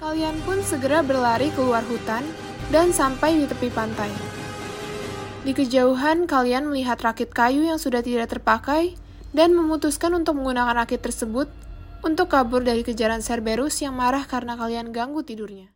Kalian pun segera berlari keluar hutan dan sampai di tepi pantai. Di kejauhan, kalian melihat rakit kayu yang sudah tidak terpakai dan memutuskan untuk menggunakan rakit tersebut untuk kabur dari kejaran Cerberus yang marah karena kalian ganggu tidurnya.